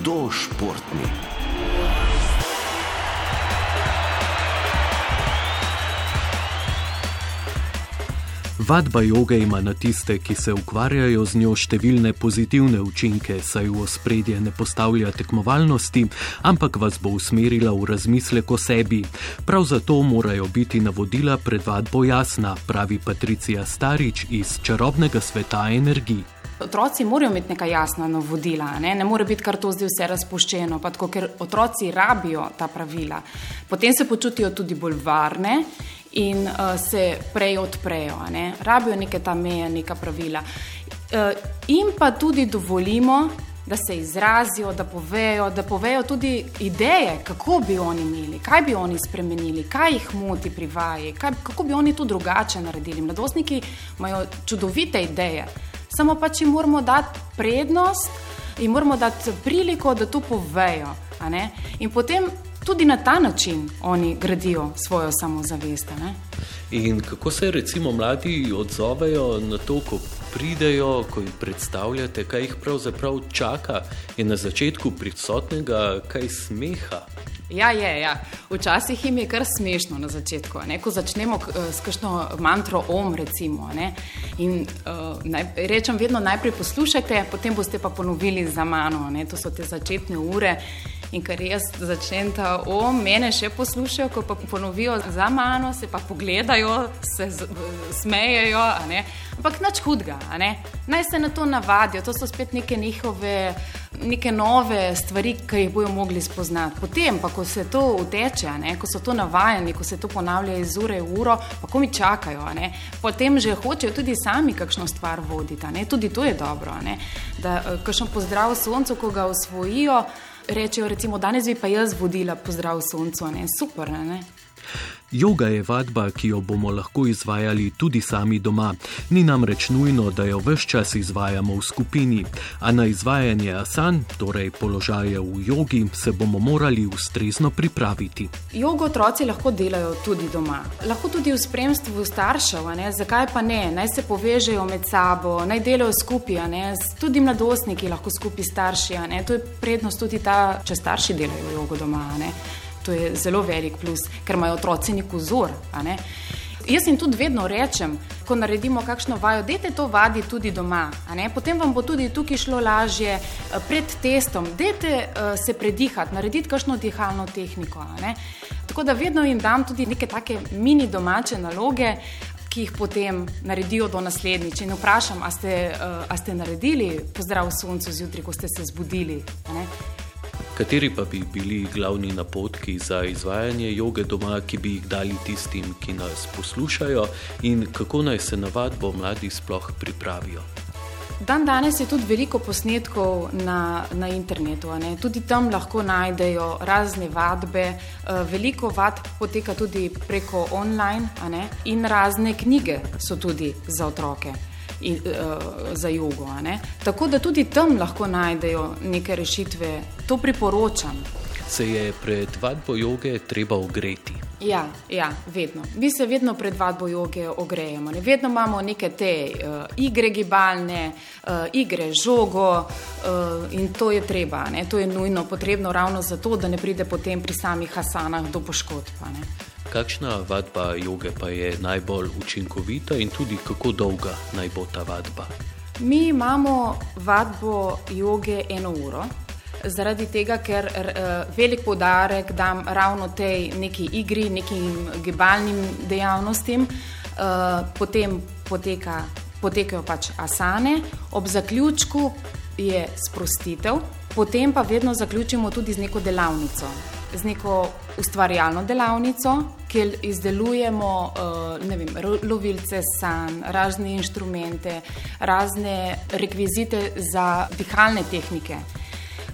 hudo športni. Vadba joge ima na tiste, ki se ukvarjajo z njo, številne pozitivne učinke, saj v ospredje ne postavlja tekmovalnosti, ampak vas bo usmerila v razmislek o sebi. Prav zato morajo biti navodila pred vadbo jasna, pravi Patricija Starič iz čarobnega sveta energij. Otroci morajo imeti neka jasna navodila, ne, ne more biti kar to zdaj vse razpuščeno, tako, ker otroci rabijo ta pravila. Potem se počutijo tudi bolj varne in uh, se prej odprejo, ne? rabijo neke ta meje, neka pravila. Uh, in pa tudi dovolimo, da se izrazijo, da povejo, da povejo tudi ideje, kako bi oni imeli, kaj bi oni spremenili, kaj jih moti pri vaji, kaj, kako bi oni to drugače naredili. Mladostniki imajo čudovite ideje, samo pač jim moramo dati prednost in moramo dati priliko, da to povejo. In potem tudi na ta način oni gradijo svojo samozavest. In kako se recimo mladi odzovejo na to, ko pridejo, ko jih predstavljate, kaj jih pravzaprav čaka, je na začetku prisotnega kaj smeha. Ja, je, ja. Včasih jim je kar smešno na začetku. Ne? Ko začnemo s kakšno mantro om, recimo. Ne? In uh, naj, rečem vedno najprej poslušajte, potem boste pa ponovili za mano. Ne? To so te začetne ure. In ker jaz začnem ta o, mene še poslušajo, ko pa ponovijo za mano, se pa pogledajo, se smejejo, ampak nič hudega, naj se na to navadijo, to so spet neke njihove. Neke nove stvari, ki jih bodo mogli spoznati. Potem, pa, ko se to uteče, ne, ko so to navajeni, ko se to ponavlja iz ure v uro, pa ko mi čakajo, ne, potem že hočejo tudi sami kakšno stvar voditi. Tudi to je dobro. Ne, da, eh, kakšno pozdrav soncu, ko ga osvojijo, rečejo, recimo, danes bi pa jaz vodila pozdrav soncu, ne super. Ne? Yoga je vadba, ki jo bomo lahko izvajali tudi sami doma. Ni namreč nujno, da jo vse čas izvajamo v skupini, a na izvajanje asan, torej položaje v jogi, se bomo morali ustrezno pripraviti. Jogo otroci lahko delajo tudi doma, lahko tudi v spremstvu staršev, zakaj pa ne, naj se povežejo med sabo, naj delajo skupaj, tudi mladostniki lahko skupaj starši. To je prednost tudi ta, če starši delajo jogo doma. To je zelo velik plus, ker imajo otroci nek vzor. Jaz jim tudi vedno rečem, ko naredimo kakšno vajo, dajte to vadi tudi doma. Potem vam bo tudi tukaj šlo lažje eh, pred testom. Dajte uh, se predihati, narediti kakšno dihalno tehniko. Tako da vedno jim dam tudi neke take mini domače naloge. Ki jih potem naredijo do naslednjič. In vprašam, ali ste, uh, ste naredili pozdrav soncu zjutraj, ko ste se zbudili. Kateri pa bi bili glavni napotki za izvajanje joge doma, ki bi jih dali tistim, ki nas poslušajo, in kako naj se na vadbo mladi sploh pripravijo? Dan danes je tudi veliko posnetkov na, na internetu, tudi tam lahko najdejo razne vadbe. Eh, veliko vadb poteka tudi preko online, in razne knjige so tudi za otroke in, uh, za jogo. Tako da tudi tam lahko najdejo neke rešitve, to priporočam. Se je pred vadbo joge treba ogreti? Ja, ja, vedno. Mi se vedno pred vadbo joge ogrejemo. Ne? Vedno imamo neke te uh, igre gibalne, uh, igre žogo uh, in to je treba. Ne? To je nujno potrebno ravno zato, da ne pride potem pri samih hasanah do poškodb. Kakšna vadba joge pa je najbolj učinkovita in tudi kako dolga naj bo ta vadba? Mi imamo vadbo joge eno uro. Zaradi tega, ker uh, velik podarek dam ravno tej neki igri, nekim gibalnim dejavnostim, uh, potem poteka, potekajo pač asane, ob zaključku je sprostitev, potem pa vedno zaključimo tudi z neko delavnico z neko ustvarjalno delavnico, kjer izdelujemo uh, vem, lovilce san, razne inštrumente, razne rekvizite za dihalne tehnike.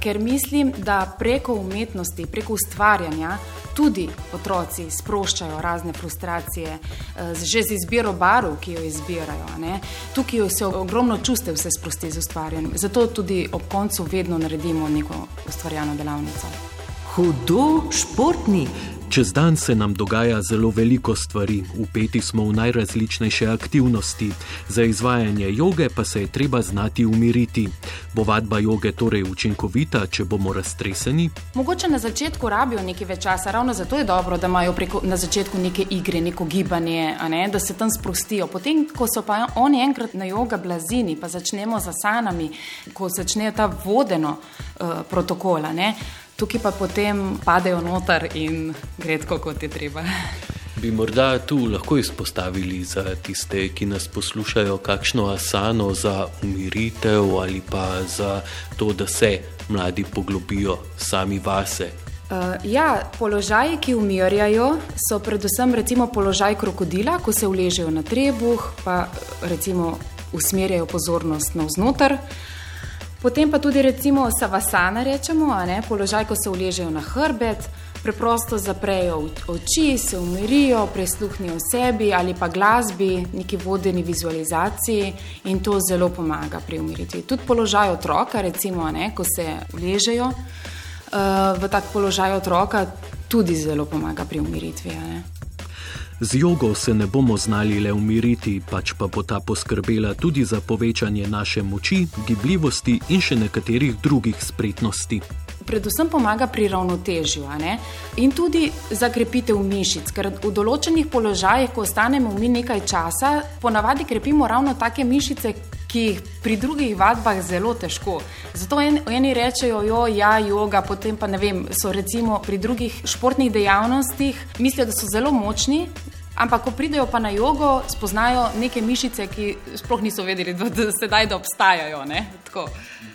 Ker mislim, da preko umetnosti, preko ustvarjanja tudi otroci sproščajo razne frustracije, eh, že z izbiro barv, ki jo izbirajo. Ne? Tukaj se ogromno čustev se sprosti z ustvarjanjem. Zato tudi ob koncu vedno naredimo neko ustvarjalno delavnico hudo športni. Čez dan se nam dogaja zelo veliko stvari, upeti smo v najrazličnejše aktivnosti. Za izvajanje joge pa se je treba znati umiriti. Bo vadba joge torej učinkovita, če bomo raztreseni? Mogoče na začetku rabijo nekaj več časa, ravno zato je dobro, da imajo preko, na začetku neke igre, neko gibanje, ne, da se tam sprostijo. Potem, ko so pa oni enkrat na joga blazini, pa začnemo z asanami, ko začnejo ta vodeno uh, protokola. Ne, tukaj pa potem padejo noter in gre tako, kot je treba. Bi morda tu lahko izpostavili za tiste, ki nas poslušajo, kakšno asano za umiritev ali pa za to, da se mladi poglobijo sami vase. Uh, ja, položaji, ki umirjajo, so predvsem recimo položaj krokodila, ko se uležejo na trebuh, pa recimo usmerjajo pozornost navznoter. Potem pa tudi recimo savasana rečemo, ne, položaj, ko se uležejo na hrbet, preprosto zaprejo oči, se umirijo, prisluhnijo sebi ali pa glasbi, neki vodeni vizualizaciji in to zelo pomaga pri umiritvi. Tudi položaj otroka, recimo, ne, ko se uležejo uh, v tak položaj otroka, tudi zelo pomaga pri umiritvi. Ne. Z jogo se ne bomo znali le umiriti, pač pa bo ta poskrbela tudi za povečanje naše moči, gibljivosti in še nekaterih drugih spretnosti. Predvsem pomaga pri ravnotežju in tudi za krepitev mišic, ker v določenih položajih, ko ostanemo mi nekaj časa, ponavadi krepimo ravno take mišice, ki jih pri drugih vadbah zelo težko. Zato en, eni rečejo, jo, ja, yoga, potem pa ne vem, so recimo pri drugih športnih dejavnostih, mislijo, da so zelo močni. Ampak, ko pridejo pa na jogo, spoznajo neke mišice, ki sploh niso vedeli, da, da sedaj da obstajajo.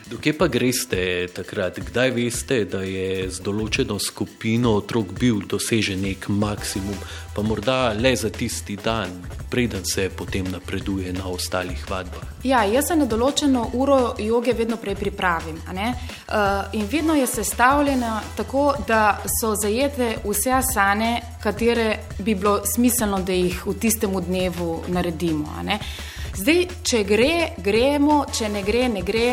Dokje pa greste takrat? Kdaj veste, da je z določeno skupino otrok bil dosežen nek maksimum, pa morda le za tisti dan, preden se potem napreduje na ostalih vadbah? Ja, jaz se na določeno uro joge vedno prej pripravim. Uh, in vedno je sestavljena tako, da so zajete vse asane, katere bi bilo smiselno, da jih v tistem dnevu naredimo. Zdaj, če gre, gremo, če ne gre, ne gre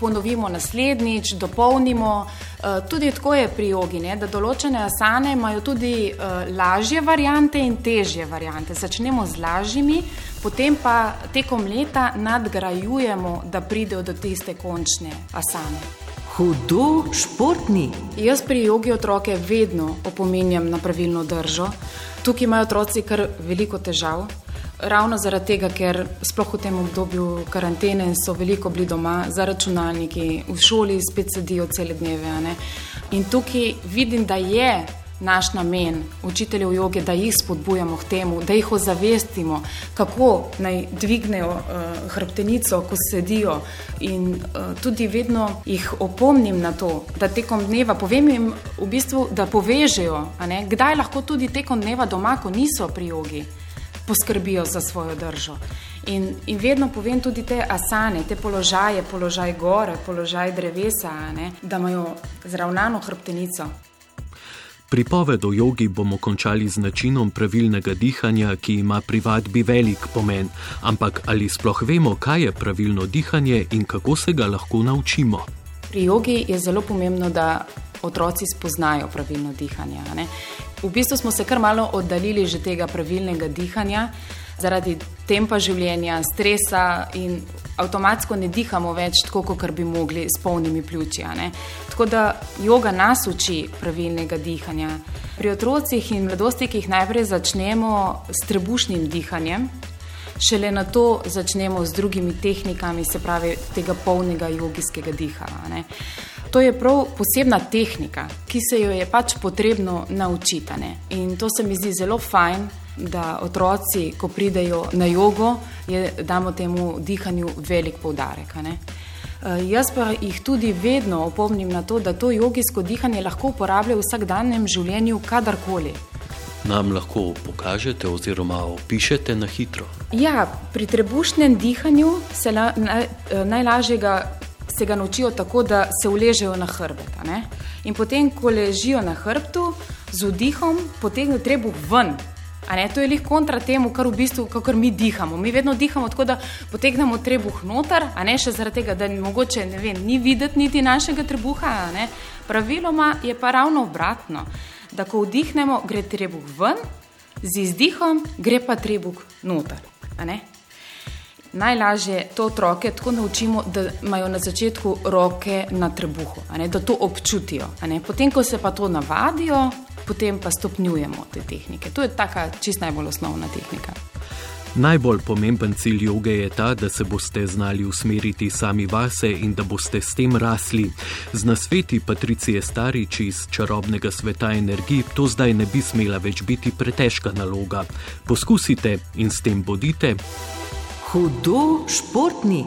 ponovimo naslednjič, dopolnimo. Eh, tudi tako je pri jogi, ne, da določene asane imajo tudi uh, lažje variante in težje variante. Začnemo z lažjimi, potem pa tekom leta nadgrajujemo, da pridejo do tiste končne asane. Hudo športni. Jaz pri jogi otroke vedno opominjam na pravilno držo. Tukaj imajo otroci kar veliko težav. Ravno zaradi tega, ker sploh v tem obdobju karantene so veliko bili doma za računalniki, v šoli spet sedijo cele dneve. In tukaj vidim, da je naš namen učiteljev joge, da jih spodbujamo k temu, da jih ozavestimo, kako naj dvignejo uh, hrbtenico, ko sedijo. In uh, tudi vedno jih opomnim na to, da tekom dneva povem jim, v bistvu, da povežejo, kdaj lahko tudi tekom dneva doma, ko niso pri jogi poskrbijo za svojo držo. In, in vedno povem tudi te asane, te položaje, položaj gore, položaj drevesa, ne, da imajo zravnano hrbtenico. Pripoved o jogi bomo končali z načinom pravilnega dihanja, ki ima pri vadbi velik pomen. Ampak ali sploh vemo, kaj je pravilno dihanje in kako se ga lahko naučimo? Pri jogi je zelo pomembno, da otroci spoznajo pravilno dihanje. V bistvu smo se kar malo oddaljili že tega pravilnega dihanja, zaradi tempa življenja, stresa in avtomatsko ne dihamo več tako, kot bi mogli s polnimi pljuči. Tako da yoga nas uči pravilnega dihanja. Pri otrocih in mladostnikih najprej začnemo s trebušnim dihanjem. Šele na to začnemo z drugimi tehnikami, se pravi, tega polnega jogijskega dihanja. To je prav posebna tehnika, ki se jo je pač potrebno naučiti. In to se mi zdi zelo fajn, da otroci, ko pridejo na jogo, je, damo temu dihanju velik poudarek. Uh, jaz pa jih tudi vedno opomnim na to, da to jogijsko dihanje lahko uporabljajo v vsakdanjem življenju, kadarkoli. Nam lahko pokažete oziroma opišete na hitro? Ja, pri trebušnem dihanju se la, naj, eh, najlažjega se ga naučijo tako, da se uležejo na hrbet. In potem, ko ležijo na hrbtu, z vdihom potegnejo trebuh ven. To je lih kontra temu, kar v bistvu kar mi dihamo. Mi vedno dihamo tako, da potegnemo trebuh noter, a ne še zaradi tega, da mogoče, ne vem, ni videti niti našega trebuha. Praviloma je pa ravno obratno. Da ko vdihnemo, gre trebuh ven, z izdihom gre pa trebuh noter. Najlažje to otroke tako naučimo, da imajo na začetku roke na trebuhu, da to občutijo. Potem, ko se pa to navadijo, potem pa stopnjujemo te tehnike. To je taka čist najbolj osnovna tehnika. Najbolj pomemben cilj joge je ta, da se boste znali usmeriti sami vase in da boste s tem rasli. Z nasveti Patricije Starič iz čarobnega sveta energij to zdaj ne bi smela več biti pretežka naloga. Poskusite in s tem bodite. Hudo športni.